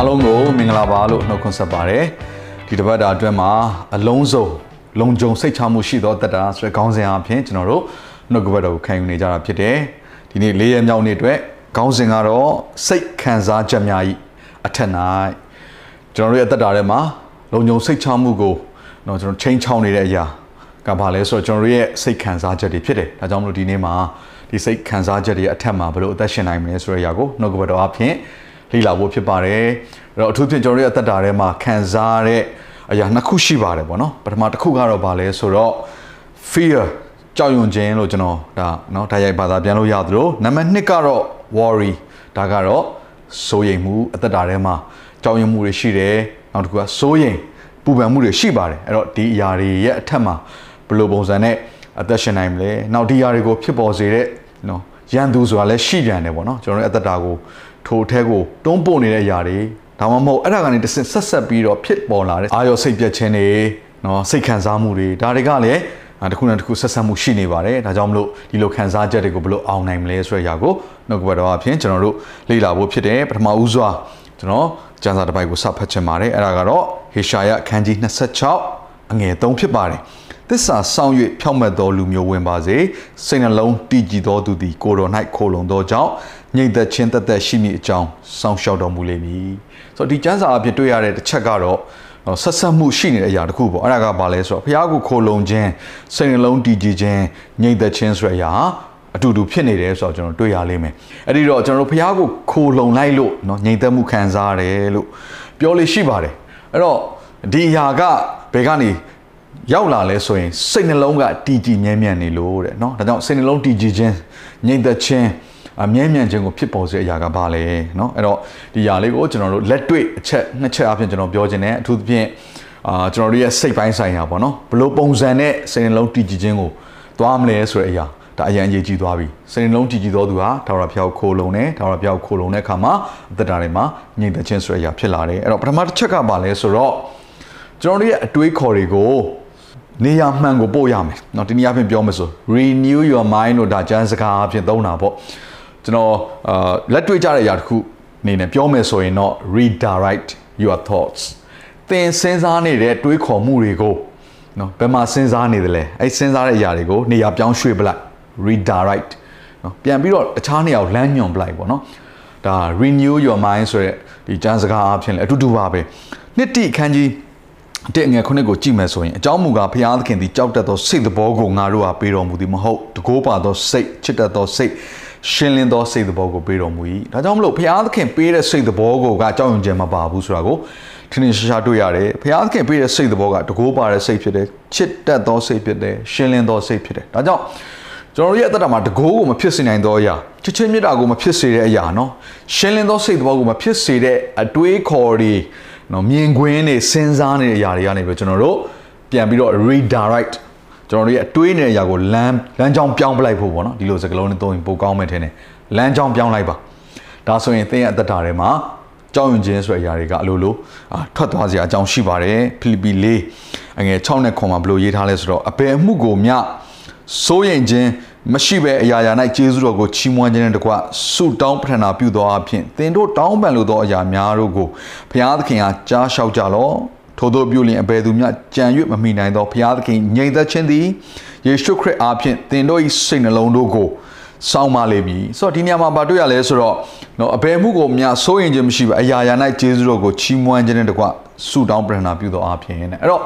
အားလုံးကိုမင်္ဂလာပါလို့နှုတ်ခွန်းဆက်ပါတယ်ဒီတစ်ပတ်တာအတွင်းမှာအလုံးစုံလုံခြုံစိတ်ချမှုရှိသောတက်တာဆိုတဲ့ခေါင်းစဉ်အဖြစ်ကျွန်တော်တို့နှုတ်ကပတ်တော်ကိုခံယူနေကြတာဖြစ်တယ်ဒီနေ့၄ရက်မြောက်နေ့အတွက်ခေါင်းစဉ်ကတော့စိတ်ခံစားချက်များဤအထက်၌ကျွန်တော်တို့ရဲ့တက်တာထဲမှာလုံခြုံစိတ်ချမှုကိုတော့ကျွန်တော်ချိန်ချောင်းနေတဲ့အရာကဘာလဲဆိုတော့ကျွန်တော်တို့ရဲ့စိတ်ခံစားချက်တွေဖြစ်တယ်ဒါကြောင့်မလို့ဒီနေ့မှာဒီစိတ်ခံစားချက်တွေအထက်မှာဘယ်လိုအသက်ရှင်နိုင်မလဲဆိုတဲ့အရာကိုနှုတ်ကပတ်တော်အဖြစ် လေ့လာဖို့ဖြစ်ပါတယ်အဲ့တော့အထူးဖြင့်ကျွန်တော်တို့ရဲ့အသက်တာထဲမှာခံစားရတဲ့အရာနှစ်ခုရှိပါတယ်ပေါ့နော်ပထမတစ်ခုကတော့ဘာလဲဆိုတော့ fear ကြောက်ရွံ့ခြင်းလို့ကျွန်တော်ဒါเนาะဒါရိုက်ဘာသာပြန်လို့ရသလိုနံပါတ်2ကတော့ worry ဒါကတော့စိုးရိမ်မှုအသက်တာထဲမှာကြောက်ရွံ့မှုတွေရှိတယ်နောက်တစ်ခုကစိုးရိမ်ပူပန်မှုတွေရှိပါတယ်အဲ့တော့ဒီအရာတွေရဲ့အထက်မှာဘယ်လိုပုံစံနဲ့အသက်ရှင်နိုင်မလဲနောက်ဒီအရာတွေကိုဖြစ်ပေါ်စေတဲ့เนาะရန်သူဆိုတာလည်းရှိပြန်တယ်ပေါ့နော်ကျွန်တော်တို့အသက်တာကို ထိုအထက်ကိုတွန်းပို့နေတဲ့အရာတွေဒါမှမဟုတ်အဲ့ဒါကနေတစ်ဆင့်ဆက်ဆက်ပြီးတော့ဖြစ်ပေါ်လာတဲ့အာရုံစိတ်ပြတ်ခြင်းတွေနော်စိတ်ခံစားမှုတွေဒါတွေကလည်းတစ်ခုနဲ့တစ်ခုဆက်ဆက်မှုရှိနေပါတယ်ဒါကြောင့်မလို့ဒီလိုခံစားချက်တွေကိုဘယ်လိုအောင်နိုင်မလဲဆိုတဲ့အရာကိုနှုတ်ကပတ်တော်အဖြစ်ကျွန်တော်တို့လေ့လာဖို့ဖြစ်တယ်ပထမဦးစွာကျွန်တော်ကျမ်းစာတစ်ပိုက်ကိုစဖတ်ချင်ပါတယ်အဲ့ဒါကတော့ဟေရှာယအခန်းကြီး26အငယ်3ဖြစ်ပါတယ်သစ္စာဆောင်၍ဖြောင့်မတ်သောလူမျိုးဝင်ပါစေစိတ်နှလုံးတည်ကြည်သောသူသည်ကိုယ်တော်၌ခိုလုံသောကြောင့် ညိတ်သက်ခြင်းတသက်ရှိမိအကြောင်းစောင့်ရှောက်တော်မူလိမ့်မည်ဆိုတော့ဒီကျမ်းစာအဖြစ်တွေ့ရတဲ့တစ်ချက်ကတော့ဆက်ဆက်မှုရှိနေတဲ့အရာတစ်ခုပေါ့အဲ့ဒါကဘာလဲဆိုတော့ဘုရားကိုခိုလုံခြင်းစိတ်နှလုံးတည်ကြည်ခြင်းညိတ်သက်ခြင်းဆိုတဲ့အရာအတူတူဖြစ်နေတယ်ဆိုတော့ကျွန်တော်တွေ့ရလိမ့်မယ်အဲ့ဒီတော့ကျွန်တော်တို့ဘုရားကိုခိုလုံလိုက်လို့เนาะညိတ်သက်မှုခံစားရတယ်လို့ပြောလို့ရှိပါတယ်အဲ့တော့ဒီအရာကဘယ်ကနေရောက်လာလဲဆိုရင်စိတ်နှလုံးကတည်ကြည်မြဲမြံနေလို့တဲ့เนาะဒါကြောင့်စိတ်နှလုံးတည်ကြည်ခြင်းညိတ်သက်ခြင်းအ မြဲမြံခြင်းကိုဖြစ်ပေါ်စေတဲ့အရာကဘာလဲเนาะအဲ့တော့ဒီຢာလေးကိုကျွန်တော်တို့လက်တွေ့အချက်နှစ်ချက်အပြင်ကျွန်တော်ပြောခြင်းနဲ့အထူးသဖြင့်အာကျွန်တော်တို့ရဲ့စိတ်ပိုင်းဆိုင်ရာပေါ့နော်ဘလို့ပုံစံနဲ့စိတ်နှလုံးတည်ကြည်ခြင်းကိုသွားမလဲဆိုတဲ့အရာဒါအရင်အရေးကြီးသွားပြီစိတ်နှလုံးတည်ကြည်သောသူဟာထာဝရဘုရားခိုလုံတယ်ထာဝရဘုရားခိုလုံတဲ့အခါမှာအသက်တာတွေမှာငြိမ်သက်ခြင်းဆိုတဲ့အရာဖြစ်လာတယ်အဲ့တော့ပထမတစ်ချက်ကဘာလဲဆိုတော့ကျွန်တော်တို့ရဲ့အတွေးခေါ်တွေကိုနေရာမှန်ကိုပို့ရမယ်เนาะဒီနေ့အဖြစ်ပြောမယ်ဆို renew your mind လို့ဒါကျမ်းစကားအဖြစ်သုံးတာပေါ့ ကျွန်တော်အာလက်တွေ့ကြတဲ့အရာတစ်ခုအနေနဲ့ပြောမယ်ဆိုရင်တော့ redirect your thoughts သင်စဉ်းစားနေတဲ့တွေးခေါ်မှုတွေကိုနော်ဘယ်မှာစဉ်းစားနေသလဲအဲ့စဉ်းစားတဲ့အရာတွေကိုနေရာပြောင်းရွှေ့ပလိုက် redirect နော်ပြန်ပြီးတော့တခြားနေရာကိုလမ်းညွှန်ပလိုက်ပေါ့နော်ဒါ renew your mind ဆိုတဲ့ဒီကျမ်းစကားအဖြစ်လည်းအတူတူပါပဲနှစ်တိအခန်းကြီးတဲ့ငယ်ခုနှစ်ကိုကြည့်မယ်ဆိုရင်အကြောင်းမူကားဘုရားသခင်သည်ကြောက်တတ်သောစိတ်သဘောကိုငါတို့ဟာပေးတော်မူသည်မဟုတ်တကိုးပါသောစိတ်ချစ်တတ်သောစိတ် ရှင်းလင်းသောစိတ်သဘောကိုပေးတော်မူ၏ဒါကြောင့်မလို့ဘုရားသခင်ပေးတဲ့စိတ်သဘောကိုကကြောက်ရွံ့ခြင်းမပါဘူးဆိုတာကိုထင်ထင်ရှားရှားတွေ့ရတယ်ဘုရားသခင်ပေးတဲ့စိတ်သဘောကတကိုးပါတဲ့စိတ်ဖြစ်တယ်ချစ်တတ်သောစိတ်ဖြစ်တယ်ရှင်းလင်းသောစိတ်ဖြစ်တယ်ဒါကြောင့်ကျွန်တော်တို့ရဲ့အသက်တာမှာတကိုးကိုမဖြစ်စေနိုင်သောအရာချစ်ချင်းမြတ်တာကိုမဖြစ်စေတဲ့အရာနော်ရှင်းလင်းသောစိတ်သဘောကိုမဖြစ်စေတဲ့အတွေးခေါ်တွေနော်မြင်ကွင်းတွေစဉ်းစားနေတဲ့အရာတွေကနေပြီးကျွန်တော်တို့ပြန်ပြီးတော့ redirect ကျွန်တော်တို့ရဲ့အတွေးနေတဲ့အရာကိုလမ်းလမ်းကြောင်းပြောင်းပလိုက်ဖို့ပေါ့နော်ဒီလိုစကားလုံးနဲ့သုံးရင်ပိုကောင်းမယ်ထင်တယ်လမ်းကြောင်းပြောင်းလိုက်ပါဒါဆိုရင်သင်ရဲ့အသက်တာထဲမှာကြောက်ရွံ့ခြင်းဆိုတဲ့အရာတွေကအလိုလိုအာထွက်သွားစရာအကြောင်းရှိပါတယ်ဖိလိပ္ပိ၄အငယ်6နဲ့ခွန်မှာဘယ်လိုရေးထားလဲဆိုတော့အဘယ်မှုကိုမြစိုးရင်ခြင်းမရှိပဲအရာရာ၌ကျေးဇူးတော်ကိုချီးမွမ်းခြင်းနဲ့တကွဆုတောင်းပတနာပြုသောအဖြစ်သင်တို့တောင်းပန်လိုသောအရာများတို့ကိုဘုရားသခင်အားကြားလျှောက်ကြလော့ ထို့သောပြုလျင်အဘယ်သူမျှကြံ၍မမိနိုင်သောဘုရားသခင်ငြိမ်သက်ခြင်းသည်ယေရှုခရစ်အားဖြင့်သင်တို့၏စိတ်နှလုံးတို့ကိုစောင့်မလိမ့်မည်ဆိုတော့ဒီနေရာမှာဗာတွေ့ရလဲဆိုတော့နော်အဘယ်မှုကိုများစိုးရင်ခြင်းမရှိဘူးအရာရာ၌ကျေးဇူးတော်ကိုချီးမွမ်းခြင်းနဲ့တကွဆုတောင်းပတနာပြုသောအားဖြင့်နဲ့အဲ့တော့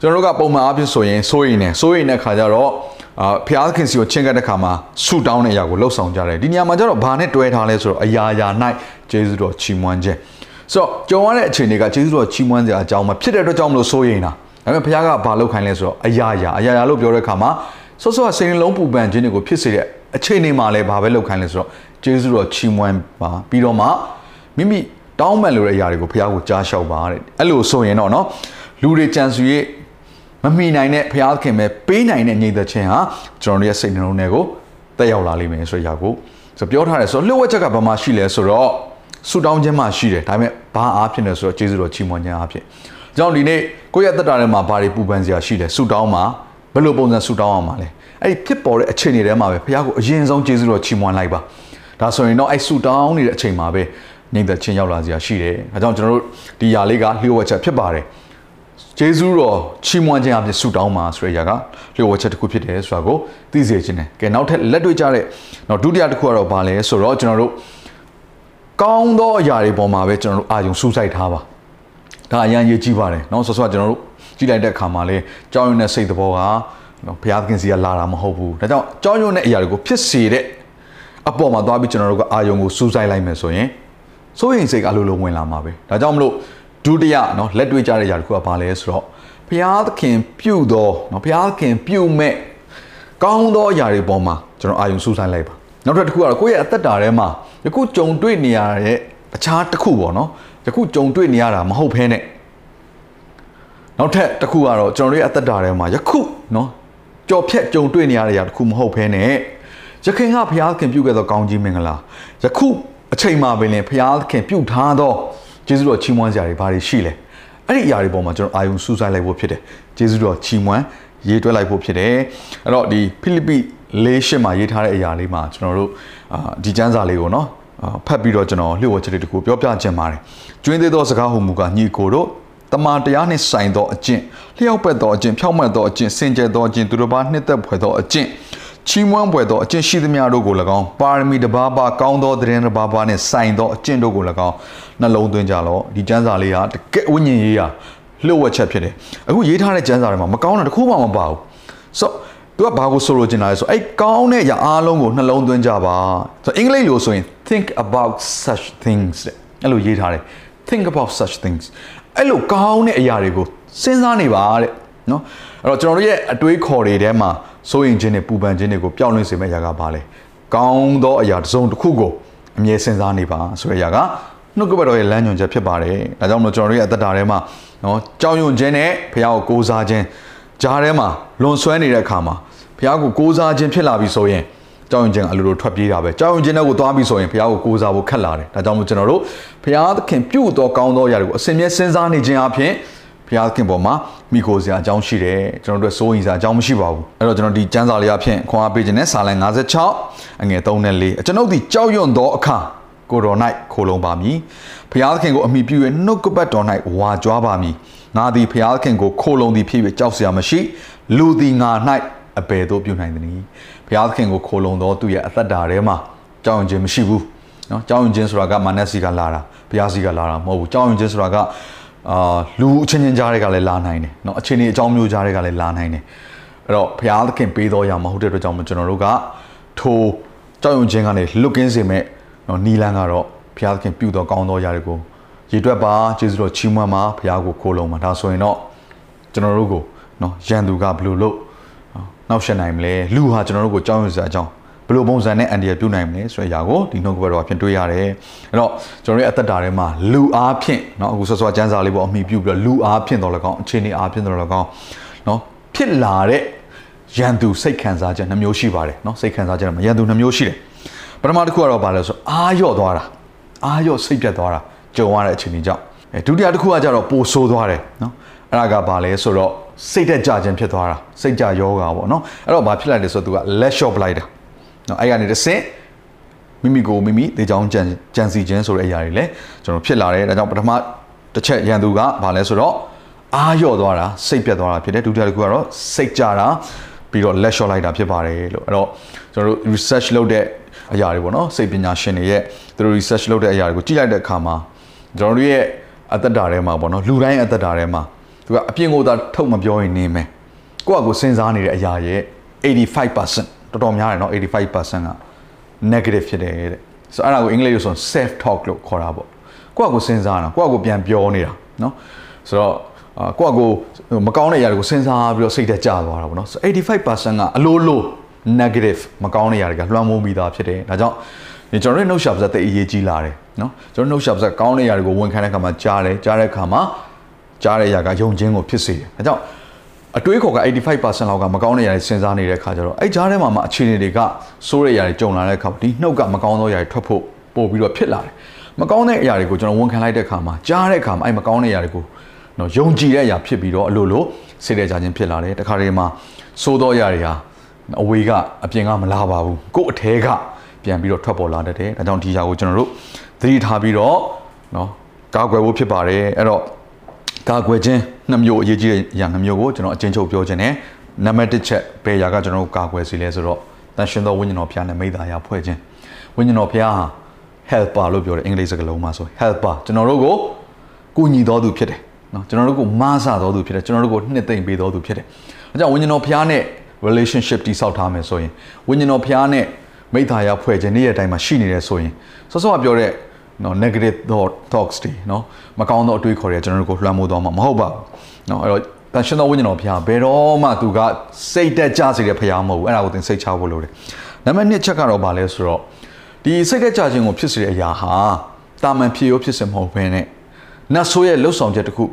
ကျွန်တော်တို့ကပုံမှန်အားဖြင့်ဆိုရင်စိုးရင်နဲ့စိုးရင်တဲ့ခါကျတော့အာဖျားခင်စီကိုချင်းကပ်တဲ့ခါမှာဆူတောင်းတဲ့အရာကိုလှုပ်ဆောင်ကြတယ်ဒီနေရာမှာကျတော့ဘာနဲ့တွဲထားလဲဆိုတော့အရာရာ၌ဂျေဇုတော်ချီးမွမ်းခြင်း ဆိုတော့ကြုံရတဲ့အခြေအနေကဂျေဇုတော်ချီးမွမ်းစရာအကြောင်းမဖြစ်တဲ့အတွက်ကြောင့်မလို့စိုးရိမ်တာဒါပေမဲ့ဘုရားကဘာလုပ်ခိုင်းလဲဆိုတော့အရာရာအရာရာလို့ပြောတဲ့ခါမှာဆော့ဆော့စိန်လုံးပူပန်ခြင်းတွေကိုဖြစ်စေတဲ့အခြေအနေမှာလည်းဘာပဲလုပ်ခိုင်းလဲဆိုတော့ဂျေဇုတော်ချီးမွမ်းပါပြီးတော့မှမိမိတောင်းပန်လိုတဲ့အရာတွေကိုဖះကိုကြားလျှောက်ပါတဲ့အဲ့လိုဆိုရင်တော့နော်လူတွေကြံစည်ရဲ့မမိနိုင်တဲ့ဖះခင်ပဲပေးနိုင်တဲ့ညီသက်ချင်းဟာကျွန်တော်တို့ရဲ့စိတ်နှလုံးထဲကိုတက်ရောက်လာလိမ့်မယ်ဆိုရကိုဆိုပြောထားတယ်ဆိုတော့လှုပ်ဝက်ချက်ကဘာမှရှိလဲဆိုတော့ ဆူတောင်းခြင်းမှရှိတယ်ဒါပေမဲ့ဘာအားဖြစ်လဲဆိုတော့ကျေးဇူးတော်ချီးမွမ်းခြင်းအားဖြင့်ကြောင့်ဒီနေ့ကိုယ့်ရဲ့တက်တာထဲမှာဘာတွေပူပန်စရာရှိလဲဆူတောင်းမှာဘယ်လိုပုံစံဆူတောင်းအောင်မှာလဲအဲ့ဒီဖြစ်ပေါ်တဲ့အခြေအနေထဲမှာပဲဖះကိုအရင်ဆုံးကျေးဇူးတော်ချီးမွမ်းလိုက်ပါဒါဆိုရင်တော့အဲ့ဆူတောင်းနေတဲ့အချိန်မှာပဲညီသက်ချင်းရောက်လာစရာရှိတယ်ဒါကြောင့်ကျွန်တော်တို့ဒီຢာလေးကလျှို့ဝှက်ချက်ဖြစ်ပါတယ်ကျေးဇူးတော်ချီးမွမ်းခြင်းအပြင်ဆုတောင်းမှာဆိုတဲ့ຢာကလျှို့ဝှက်ချက်တစ်ခုဖြစ်တယ်ဆိုတာကိုသိစေခြင်းတယ်ကဲနောက်ထပ်လက်တွေ့ကြတဲ့နောက်ဒုတိယတစ်ခုကတော့ဘာလဲဆိုတော့ကျွန်တော်တို့ ကောင်းသောအရာတွေပေါ်မှာပဲကျွန်တော်တို့အာယုံစူးစိုက်ထားပါဒါအရန်ရေးကြည့်ပါတယ်เนาะဆိုတော့ကျွန်တော်တို့ကြည့်လိုက်တဲ့အခါမှာလေကြောင်းရုံနဲ့စိတ်သဘောကနော်ဘုရားသခင်စီကလာတာမဟုတ်ဘူးဒါကြောင့်ကြောင်းရုံနဲ့အရာတွေကိုဖြစ်စေတဲ့အပေါ်မှာသွားပြီးကျွန်တော်တို့ကအာယုံကိုစူးစိုက်လိုက်မယ်ဆိုရင်စိုးရင်စိတ်ကအလိုလိုဝင်လာမှာပဲဒါကြောင့်မလို့ဒုတိယเนาะလက်တွေ့ကြတဲ့ຢာတစ်ခုကဘာလဲဆိုတော့ဘုရားသခင်ပြုသောเนาะဘုရားသခင်ပြုမဲ့ကောင်းသောຢာတွေပေါ်မှာကျွန်တော်အာယုံစူးစိုက်လိုက်ပါနောက်တစ်ခုကတော့ကိုယ့်ရဲ့အသက်တာထဲမှာ ယခုကြုံတွေ့နေရတဲ့အခြားတစ်ခုပေါ့နော်ယခုကြုံတွေ့နေရတာမဟုတ်ဘဲနဲ့နောက်ထပ်တစ်ခုကတော့ကျွန်တော်တို့ရဲ့အသက်တာထဲမှာယခုနော်ကြော်ဖြတ်ကြုံတွေ့နေရတဲ့ຢာတစ်ခုမဟုတ်ဘဲနဲ့ယခင်ကဘုရားခင်ပြုခဲ့သောကောင်းကြီးမင်္ဂလာယခုအချိန်မှာပင်လင်ဘုရားခင်ပြုထားသောကျေးဇူးတော်ချီးမွမ်းစရာတွေဘာတွေရှိလဲအဲ့ဒီအရာတွေပေါ်မှာကျွန်တော်အာယုံစူးစိုက်လိုက်ဖို့ဖြစ်တယ်ကျေးဇူးတော်ချီးမွမ်းရေးတွဲလိုက်ဖို့ဖြစ်တယ်အဲ့တော့ဒီဖိလိပ္ပိ၄ရှစ်မှာရေးထားတဲ့အရာလေးမှာကျွန်တော်တို့အာဒီကျမ်းစာလေးကိုနော်ဖတ်ပြီးတော့ကျွန်တော်လျှို့ဝှက်ချက်လေးတခုပြောပြခြင်းပါတယ်ကျွင်းသေးသောစကားဟူမူကညီကိုတို့တမန်တရားနှင့်ဆိုင်သောအကျင့်လျှောက်ပတ်သောအကျင့်ဖြောက်မှတ်သောအကျင့်စင်ကြယ်သောအကျင့်သူတို့ဘာနှစ်သက်ဖွယ်သောအကျင့်ချီးမွမ်းဖွယ်သောအကျင့်ရှိသမျှတို့ကို၎င်းပါရမီတစ်ပါးပါကောင်းသောသတင်းတစ်ပါးပါနဲ့ဆိုင်သောအကျင့်တို့ကို၎င်းနှလုံးသွင်းကြလော့ဒီကျမ်းစာလေးဟာတကယ်ဝိညာဉ်ရေးရာလှုပ်ဝက်ချက်ဖြစ်တယ်အခုရေးထားတဲ့ကျမ်းစာတွေမှာမကောင်းတာတစ်ခုမှမပါဘူးဆို သူကဘာကိုဆိုလိုချင်တာလဲဆိုအဲ့ကောင်းတဲ့အရာအားလုံးကိုနှလုံးသွင်းကြပါဆိုအင်္ဂလိပ်လိုဆိုရင် think about such things အဲ့လိုရေးထားတယ် think about such things အဲ့လိုကောင်းတဲ့အရာတွေကိုစဉ်းစားနေပါတဲ့နော်အဲ့တော့ကျွန်တော်တို့ရဲ့အတွေးခေါ်တွေထဲမှာစိုးရင်ခြင်းတွေပူပန်ခြင်းတွေကိုပျောက်လွင့်စေမယ့်အရာကဘာလဲကောင်းသောအရာတစ်စုံတစ်ခုကိုအမြဲစဉ်းစားနေပါဆိုတဲ့အရာကနှုတ်ကပတ်တော်ရဲ့လမ်းညွှန်ချက်ဖြစ်ပါတယ်ဒါကြောင့်မလို့ကျွန်တော်တို့ရဲ့အသက်တာထဲမှာနော်ကြောင်ရွံ့ခြင်းနဲ့ဖခင်ကိုကိုးစားခြင်း ကြားထဲမှာလွန်ဆွဲနေတဲ့အခါမှာဘုရားကိုကိုးစားခြင်းဖြစ်လာပြီဆိုရင်ကြောက်ရွံ့ခြင်းအလိုလိုထွက်ပြေးတာပဲကြောက်ရွံ့ခြင်းတွေကိုသွားပြီးဆိုရင်ဘုရားကိုကိုးစားဖို့ခက်လာတယ်ဒါကြောင့်မို့ကျွန်တော်တို့ဘုရားသခင်ပြုတော်ကောင်းသောအရာတွေကိုအစဉ်မြဲစဉ်းစားနေခြင်းအပြင်ဘုရားသခင်ပေါ်မှာမိခိုစရာအကြောင်းရှိတယ်ကျွန်တော်တို့စိုးရင်စရာအကြောင်းမရှိပါဘူးအဲ့တော့ကျွန်တော်ဒီကျမ်းစာလေးအဖြစ်ခွန်အားပေးခြင်းနဲ့စာလံ56အငယ်3နဲ့4ကျွန်ုပ်ဒီကြောက်ရွံ့သောအခါကိုတော်၌ခိုလုံပါမည်ဘုရားသခင်ကိုအမိပြု၍နှုတ်ကပတ်တော်၌ဝါကြွားပါမည် ငါသည်ဖျားခင်ကိုခိုလုံသည်ဖြစ်၍ကြောက်စရာမရှိလူသည်ငါ၌အဘယ်သို့ပြုနိုင်သနည်းဖျားခင်ကိုခိုလုံသောသူရဲ့အသက်တာထဲမှာကြောက်ရွံ့ခြင်းမရှိဘူးနော်ကြောက်ရွံ့ခြင်းဆိုတာကမာနစီကလာတာဖျားစီကလာတာမဟုတ်ဘူးကြောက်ရွံ့ခြင်းဆိုတာကအာလူအချင်းချင်းကြားတွေကလည်းလာနိုင်တယ်နော်အချင်းချင်းအကြောင်းမျိုးကြားတွေကလည်းလာနိုင်တယ်အဲ့တော့ဖျားခင်ပေးတော်ရမှာဟုတ်တဲ့အတွက်ကြောင့်ကျွန်တော်တို့ကထိုကြောက်ရွံ့ခြင်းကနေလွတ်ကင်းစေမဲ့နော်နီလန်းကတော့ဖျားခင်ပြုတော်ကောင်းတော်ရာတွေကို ရည်တွက်ပါကျေးဇူးတော်ချီးမွမ်းပါဘုရားကိုခိုးလုံးပါဒါဆိုရင်တော့ကျွန်တော်တို့ကိုเนาะရန်သူကဘယ်လိုလုပ်နောက်ဆက်နိုင်မလဲလူဟာကျွန်တော်တို့ကိုကြောက်ရွံ့စရာအကြောင်းဘယ်လိုပုံစံနဲ့အန်ဒီရပြုနိုင်မလဲဆိုတဲ့အရာကိုဒီနှုတ်ကပတ်တော်ဖြင့်တွေ့ရတယ်အဲ့တော့ကျွန်တော်ရဲ့အသက်တာထဲမှာလူအားဖြင့်เนาะအခုဆော့ဆော့ကျမ်းစာလေးပေါ့အမိပြုပြီးတော့လူအားဖြင့်တော်လည်းကောင်းအခြေအနေအားဖြင့်တော်လည်းကောင်းเนาะဖြစ်လာတဲ့ရန်သူစိတ်ခံစားချက်နှမျိုးရှိပါတယ်เนาะစိတ်ခံစားချက်မှာရန်သူနှမျိုးရှိတယ်ပထမတစ်ခုကတော့ဘာလဲဆိုအာရော့သွားတာအာရော့စိတ်ပြတ်သွားတာ ကြုံရတဲ့အခြေအနေကြောင့်ဒုတိယတစ်ခုကကြတော့ပိုဆိုးသွားတယ်နော်အဲ့ဒါကဘာလဲဆိုတော့စိတ်တက်ကြခြင်းဖြစ်သွားတာစိတ်ကြယောဂါပေါ့နော်အဲ့တော့ဘာဖြစ်လိုက်လဲဆိုတော့သူက let shop လိုက်တာနော်အဲ့ကနေတစ်ဆင့်မိမိကိုမိမိတေချောင်းကြံကြံစီခြင်းဆိုတဲ့အရာတွေလည်းကျွန်တော်ဖြစ်လာတယ်ဒါကြောင့်ပထမတစ်ချက်ရန်သူကဘာလဲဆိုတော့အာရော့သွားတာစိတ်ပြတ်သွားတာဖြစ်တယ်ဒုတိယတစ်ခုကတော့စိတ်ကြတာပြီးတော့ let shot လိုက်တာဖြစ်ပါတယ်လို့အဲ့တော့ကျွန်တော်တို့ research လုပ်တဲ့အရာတွေပေါ့နော်စိတ်ပညာရှင်တွေရဲ့သူတို့ research လုပ်တဲ့အရာတွေကိုကြည့်လိုက်တဲ့အခါမှာ ကျွန်တော်တို့ရဲ့အသက်တာထဲမှာပေါ့နော်လူတိုင်းအသက်တာထဲမှာသူကအပြင်ကိုသာထုတ်မပြောရင်နေမယ်ကိုယ့်အကိုစဉ်းစားနေတဲ့အရာရဲ့85%တော်တော်များတယ်နော်85%က negative ဖြစ်တယ်တဲ့ဆိုတော့အဲ့ဒါကိုအင်္ဂလိပ်လိုဆို self talk လို့ခေါ်တာပေါ့ကိုယ့်အကိုစဉ်းစားတာကိုယ့်အကိုပြန်ပြောနေတာနော်ဆိုတော့ကိုယ့်အကိုမကောင်းတဲ့အရာတွေကိုစဉ်းစားပြီးတော့စိတ်ထဲကျသွားတာပေါ့နော်ဆို85%ကအလိုလို negative မကောင်းတဲ့အရာတွေကလွှမ်းမိုးမိတာဖြစ်တယ်ဒါကြောင့် ကျွန်တော်တို့နှုတ်ရှာပါဇက်တိတ်အရေးကြီးလာတယ်နော်ကျွန်တော်နှုတ်ရှာပါဇက်ကောင်းတဲ့ຢာတွေကိုဝန်ခံတဲ့အခါမှာကြားတယ်ကြားတဲ့အခါမှာကြားတဲ့ຢာကယုံခြင်းကိုဖြစ်စေတယ်ဒါကြောင့်အတွေးခေါ်က85%လောက်ကမကောင်းတဲ့ຢာတွေစဉ်းစားနေတဲ့အခါကျတော့အဲ့ကြားထဲမှာမှအခြေအနေတွေကစိုးတဲ့ຢာတွေကြုံလာတဲ့အခါဒီနှုတ်ကမကောင်းသောຢာတွေထွက်ဖို့ပို့ပြီးတော့ဖြစ်လာတယ်မကောင်းတဲ့အရာတွေကိုကျွန်တော်ဝန်ခံလိုက်တဲ့အခါမှာကြားတဲ့အခါမှာအဲ့မကောင်းတဲ့အရာတွေကိုနော်ယုံကြည်တဲ့အရာဖြစ်ပြီးတော့အလိုလိုစိတ်တဲ့ကြခြင်းဖြစ်လာတယ်တခါတည်းမှာစိုးသောအရာတွေဟာအဝေးကအပြင်ကမလာပါဘူးကို့အထဲက ပြန်ပြီးတော့ထွက်ပေါ်လာတတ်တယ်ဒါကြောင့်ဒီຢာကိုကျွန်တော်တို့သတိထားပြီးတော့နော်ကာကွယ်ဖို့ဖြစ်ပါတယ်အဲ့တော့ကာကွယ်ခြင်းနှစ်မျိုးအရေးကြီးတဲ့အရာနှစ်မျိုးကိုကျွန်တော်အချင်းချုပ်ပြောခြင်းနဲ့နံပါတ်1ချက်ဘယ်ຢာကကျွန်တော်တို့ကာကွယ်စီလဲဆိုတော့တန်ရှင်သောဝိညာဉ်တော်ဖျားနဲ့မိသားရာဖွဲ့ခြင်းဝိညာဉ်တော်ဖျားဟာ helper လို့ပြောတယ်အင်္ဂလိပ်စကားလုံးမှာဆို helper ကျွန်တော်တို့ကိုကူညီတော်သူဖြစ်တယ်နော်ကျွန်တော်တို့ကိုမဆတော်သူဖြစ်တယ်ကျွန်တော်တို့ကိုနှစ်သိမ့်ပေးတော်သူဖြစ်တယ်အဲကြောင့်ဝိညာဉ်တော်ဖျားနဲ့ relationship တိဆောက်ထားမယ်ဆိုရင်ဝိညာဉ်တော်ဖျားနဲ့ မိသားရဖွဲ့ခြင်းနေ့ရက်တိုင်းမှာရှိနေတယ်ဆိုရင်စောစောကပြောတဲ့နော် negative thought talks တွေနော်မကောင်းသောအတွေးခေါ်တွေကျွန်တော်တို့ကိုလွှမ်းမိုးသွားမှာမဟုတ်ပါဘူးနော်အဲ့တော့တန်ရှင်သောဝိညာဉ်တော်ဖျားဘယ်တော့မှသူကစိတ်တက်ကြစေတဲ့ဖျားမဟုတ်ဘူးအဲ့ဒါကိုသင်စိတ်ချဖို့လိုတယ်နံပါတ်1ချက်ကတော့ဗာလဲဆိုတော့ဒီစိတ်သက်ကြခြင်းကိုဖြစ်စေတဲ့အရာဟာတာမန်ဖြစ်ရောဖြစ်စမဟုတ်ဘဲနဲ့နတ်ဆိုးရဲ့လှုပ်ဆောင်ချက်တစ်ခု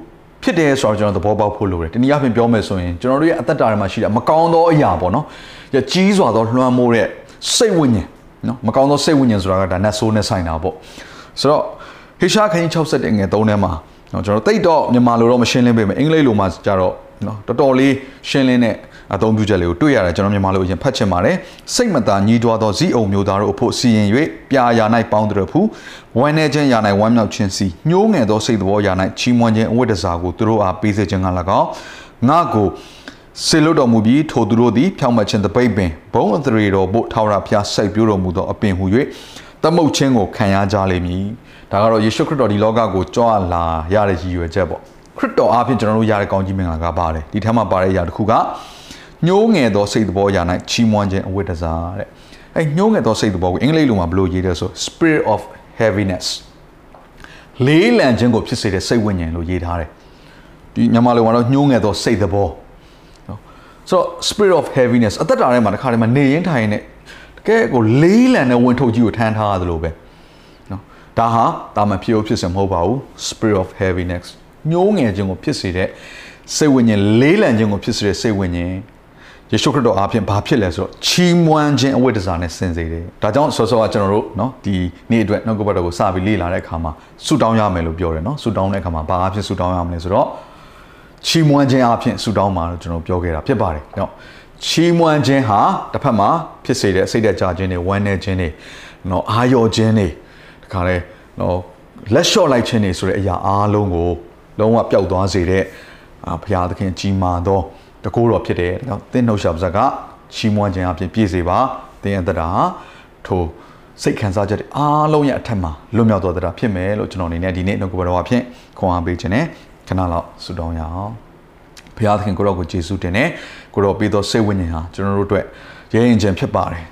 ဖြစ်တယ်ဆိုတော့ကျွန်တော်သဘောပေါက်ဖို့လိုတယ်။တနည်းအားဖြင့်ပြောမယ်ဆိုရင်ကျွန်တော်တို့ရဲ့အသက်တာထဲမှာရှိတဲ့မကောင်းသောအရာပေါ့နော်။ရကြီးစွာသောလွှမ်းမိုးတဲ့ စိတ်ဝိညာဉ်နော်မကောင်းသောစိတ်ဝိညာဉ်ဆိုတာကဒါနတ်ဆိုးနဲ့ဆိုင်တာပေါ့။ဆိုတော့ဟေရှာခန်းကြီး60ငယ်3ထဲမှာနော်ကျွန်တော်တိတ်တော့မြန်မာလိုတော့မရှင်းလင်းပေးမယ်အင်္ဂလိပ်လိုမှကြတော့နော်တော်တော်လေးရှင်းလင်းတဲ့အသုံးပြုချက်လေးကိုတွေ့ရတယ်ကျွန်တော်မြန်မာလိုအရင်ဖတ်ချင်ပါတယ်စိတ်မသာညီးတွားသောဇီးအုံမျိုးသားတို့အဖို့စီရင်၍ပြာရာ၌ပေါင်းတဲ့ဖူဝမ်းနေခြင်းရာ၌ဝမ်းမြောက်ခြင်းစီညှိုးငယ်သောစိတ်သဘောရာ၌ချီးမွမ်းခြင်းအဝတ်တစားကိုသူတို့အားပေးစေခြင်းက၎င်းငါကို စေလွတ်တော်မူပြီးထိုသူတို့သည်ဖြောင့်မတ်ခြင်းတပိတ်ပင်ဘုံအသရေတော်ဘို့ထာဝရဘုရားစိုက်ပြိုးတော်မူသောအပင်ဟု၍သမုတ်ခြင်းကိုခံရကြလိမ့်မည်ဒါကတော့ယေရှုခရစ်တော်ဒီလောကကိုကြွလာရတဲ့ရည်ရွယ်ချက်ပေါ့ခရစ်တော်အားဖြင့်ကျွန်တော်တို့ရတဲ့ကောင်းကြီးမင်္ဂလာကပါတယ်ဒီထက်မှပါတဲ့အရာတစ်ခုကညှိုးငယ်သောစိတ်သဘောအရာ၌ချီးမွမ်းခြင်းအဝတ်တစားတဲ့အဲညှိုးငယ်သောစိတ်သဘောကိုအင်္ဂလိပ်လိုမှာဘယ်လိုရေးလဲဆို spirit of heaviness လေးလံခြင်းကိုဖြစ်စေတဲ့စိတ်ဝိညာဉ်လို့ရေးထားတယ်ဒီမြန်မာလိုမှာတော့ညှိုးငယ်သောစိတ်သဘောနော် ဆိုတော့ spirit of heaviness အသက်တာထဲမှာတစ်ခါတည်းမှာနေရင်ထိုင်နေတဲ့တကယ်ကိုလေးလံတဲ့ဝင်ထုတ်ကြီးကိုထမ်းထားရသလိုပဲနော်ဒါဟာတာမန်ဖြစ်ဖို့ဖြစ်စင်မဟုတ်ပါဘူး spirit of heaviness ညှိုးငယ်ခြင်းကိုဖြစ်စေတဲ့စိတ်ဝိညာဉ်လေးလံခြင်းကိုဖြစ်စေတဲ့စိတ်ဝိညာဉ်ယေရှုခရစ်တော်အားဖြင့်ဘာဖြစ်လဲဆိုတော့ချီးမွမ်းခြင်းအဝိတ္တစာနဲ့စင်စေတယ်။ဒါကြောင့်ဆောစောကကျွန်တော်တို့နော်ဒီနေ့အတွက်နှုတ်ကပတ်တော်ကိုစပြီးလေ့လာတဲ့အခါမှာဆုတောင်းရမယ်လို့ပြောတယ်နော်။ဆုတောင်းတဲ့အခါမှာဘာအဖြစ်ဆုတောင်းရမလဲဆိုတော့ ချီးမွမ်းခြင်းအပြင်ဆုတောင်းမှာလို့ကျွန်တော်ပြောခဲ့တာဖြစ်ပါတယ်။နော်ချီးမွမ်းခြင်းဟာတစ်ဖက်မှာဖြစ်စေတဲ့စိတ်သက်သာခြင်းတွေဝမ်းနည်းခြင်းတွေနော်အာရုံခြင်းတွေတခါလဲနော်လက်လျှော့လိုက်ခြင်းတွေဆိုတဲ့အရာအားလုံးကိုလုံးဝပျောက်သွားစေတဲ့ဘုရားသခင်ကြီးမာသောတကူတော်ဖြစ်တယ်။နော်သင်နှုတ်ရှာပါစကချီးမွမ်းခြင်းအပြင်ပြည့်စေပါသင်ရဲ့တရားဟာထိုစိတ်ခံစားချက်တွေအားလုံးရဲ့အထက်မှာလွတ်မြောက်တော်တရားဖြစ်မယ်လို့ကျွန်တော်အနေနဲ့ဒီနေ့နှုတ်ကပတော်အဖြစ်ခွန်အားပေးခြင်းနဲ့ ခဏလောက်ဆုတောင်းရအောင်ဘုရားသခင်ကိုရောကိုယေရှုတင်နဲ့ကိုရောပေးသောစိတ်ဝိညာဉ်ဟာကျွန်တော်တို့အတွက်ရဲရင်ခြင်းဖြစ်ပါတယ်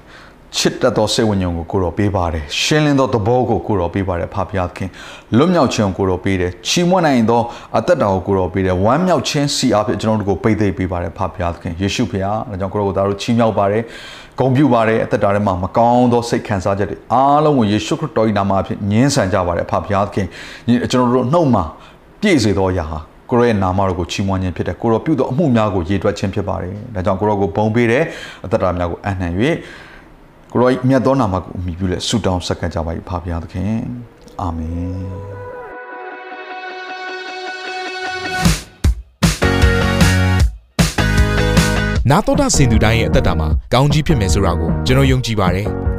ချစ်တတ်သောစိတ်ဝိညာဉ်ကိုကိုတော်ပေးပါတယ်ရှင်းလင်းသောသဘောကိုကိုတော်ပေးပါတယ်ဖဖျားသခင်လွတ်မြောက်ခြင်းကိုကိုတော်ပေးတယ်ချီးမွမ်းနိုင်သောအသက်တာကိုကိုတော်ပေးတယ်ဝမ်းမြောက်ခြင်းစီအားဖြင့်ကျွန်တော်တို့ကိုပိတ်သိမ့်ပေးပါတယ်ဖဖျားသခင်ယေရှုဖျားဒါကြောင့်ကိုတော်ကိုသားတို့ချီးမြှောက်ပါတယ်ဂုဏ်ပြုပါတယ်အသက်တာထဲမှာမကောင်းသောစိတ်ခံစားချက်တွေအားလုံးကိုယေရှုခရစ်တော်၏နာမအဖြစ်ညှင်းဆန်ကြပါတယ်ဖဖျားသခင်ကျွန်တော်တို့နှုတ်မှာ ပြည့်စေသောအရာဟာကိုရောရဲ့နာမတော်ကိုချီးမွမ်းခြင်းဖြစ်တယ်ကိုရောပြုသောအမှုများကိုရေတွက်ခြင်းဖြစ်ပါတယ်ဒါကြောင့်ကိုရောကိုဘုံပေးတယ်အသက်တာများကိုအနှံ့၍ကိုရောမြတ်သောနာမကိုအမိပြုလက်ဆုတောင်းဆက်ကပ်ကြပါ၏ဖပါဘုရားသခင်အာမင်နာတော်တာစင်သူတိုင်းရဲ့အသက်တာမှာကောင်းကြီးဖြစ်မယ်ဆိုတာကိုကျွန်တော်ယုံကြည်ပါတယ်။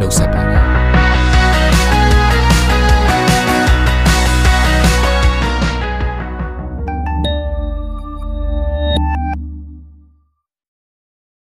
နှုတ်ဆက်ပါတယ်